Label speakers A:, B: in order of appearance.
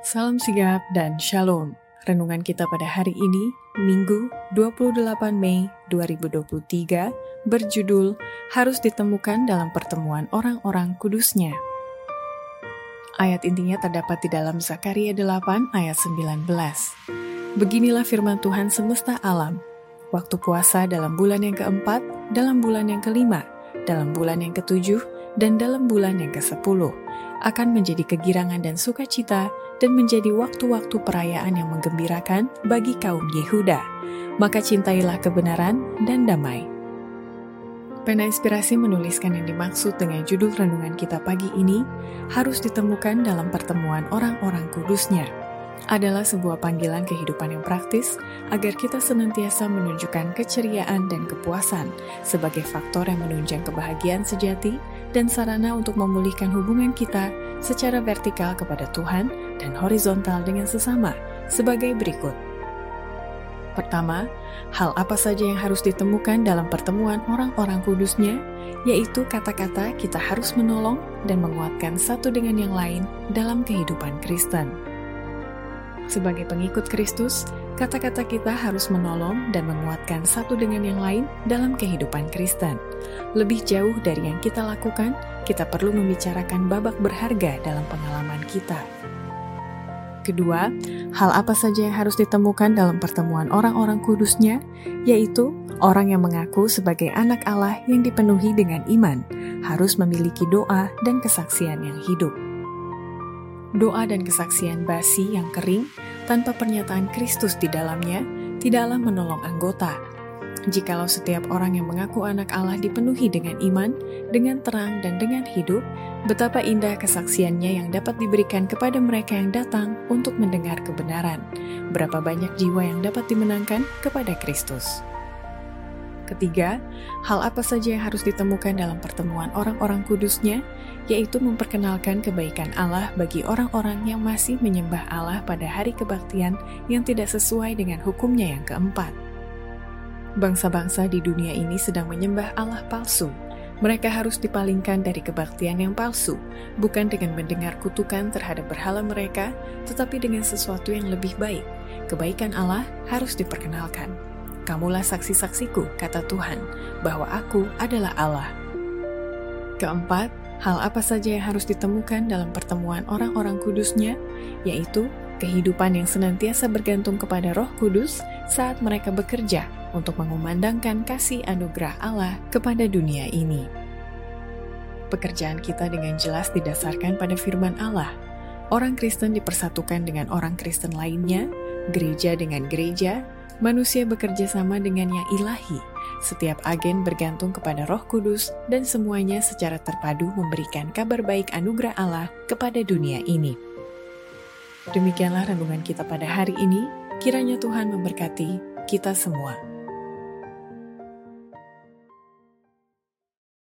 A: Salam sigap dan shalom. Renungan kita pada hari ini, Minggu 28 Mei 2023, berjudul Harus Ditemukan dalam Pertemuan Orang-Orang Kudusnya. Ayat intinya terdapat di dalam Zakaria 8 ayat 19. Beginilah firman Tuhan semesta alam. Waktu puasa dalam bulan yang keempat, dalam bulan yang kelima, dalam bulan yang ketujuh, dan dalam bulan yang ke-10 akan menjadi kegirangan dan sukacita dan menjadi waktu-waktu perayaan yang menggembirakan bagi kaum Yehuda. Maka cintailah kebenaran dan damai. Pena Inspirasi menuliskan yang dimaksud dengan judul renungan kita pagi ini harus ditemukan dalam pertemuan orang-orang kudusnya adalah sebuah panggilan kehidupan yang praktis agar kita senantiasa menunjukkan keceriaan dan kepuasan sebagai faktor yang menunjang kebahagiaan sejati dan sarana untuk memulihkan hubungan kita secara vertikal kepada Tuhan dan horizontal dengan sesama sebagai berikut. Pertama, hal apa saja yang harus ditemukan dalam pertemuan orang-orang kudusnya, yaitu kata-kata kita harus menolong dan menguatkan satu dengan yang lain dalam kehidupan Kristen. Sebagai pengikut Kristus, kata-kata kita harus menolong dan menguatkan satu dengan yang lain dalam kehidupan Kristen. Lebih jauh dari yang kita lakukan, kita perlu membicarakan babak berharga dalam pengalaman kita. Kedua, hal apa saja yang harus ditemukan dalam pertemuan orang-orang kudusnya, yaitu orang yang mengaku sebagai anak Allah yang dipenuhi dengan iman, harus memiliki doa dan kesaksian yang hidup doa dan kesaksian basi yang kering tanpa pernyataan Kristus di dalamnya tidaklah menolong anggota. Jikalau setiap orang yang mengaku anak Allah dipenuhi dengan iman, dengan terang dan dengan hidup, betapa indah kesaksiannya yang dapat diberikan kepada mereka yang datang untuk mendengar kebenaran. Berapa banyak jiwa yang dapat dimenangkan kepada Kristus. Ketiga, hal apa saja yang harus ditemukan dalam pertemuan orang-orang kudusnya, yaitu memperkenalkan kebaikan Allah bagi orang-orang yang masih menyembah Allah pada hari kebaktian yang tidak sesuai dengan hukumnya yang keempat. Bangsa-bangsa di dunia ini sedang menyembah Allah palsu. Mereka harus dipalingkan dari kebaktian yang palsu, bukan dengan mendengar kutukan terhadap berhala mereka, tetapi dengan sesuatu yang lebih baik. Kebaikan Allah harus diperkenalkan. Kamulah saksi-saksiku, kata Tuhan, bahwa aku adalah Allah. Keempat, hal apa saja yang harus ditemukan dalam pertemuan orang-orang kudusnya, yaitu kehidupan yang senantiasa bergantung kepada roh kudus saat mereka bekerja untuk mengumandangkan kasih anugerah Allah kepada dunia ini. Pekerjaan kita dengan jelas didasarkan pada firman Allah. Orang Kristen dipersatukan dengan orang Kristen lainnya, gereja dengan gereja, Manusia bekerja sama dengan yang ilahi. Setiap agen bergantung kepada Roh Kudus, dan semuanya secara terpadu memberikan kabar baik anugerah Allah kepada dunia ini. Demikianlah renungan kita pada hari ini. Kiranya Tuhan memberkati kita semua.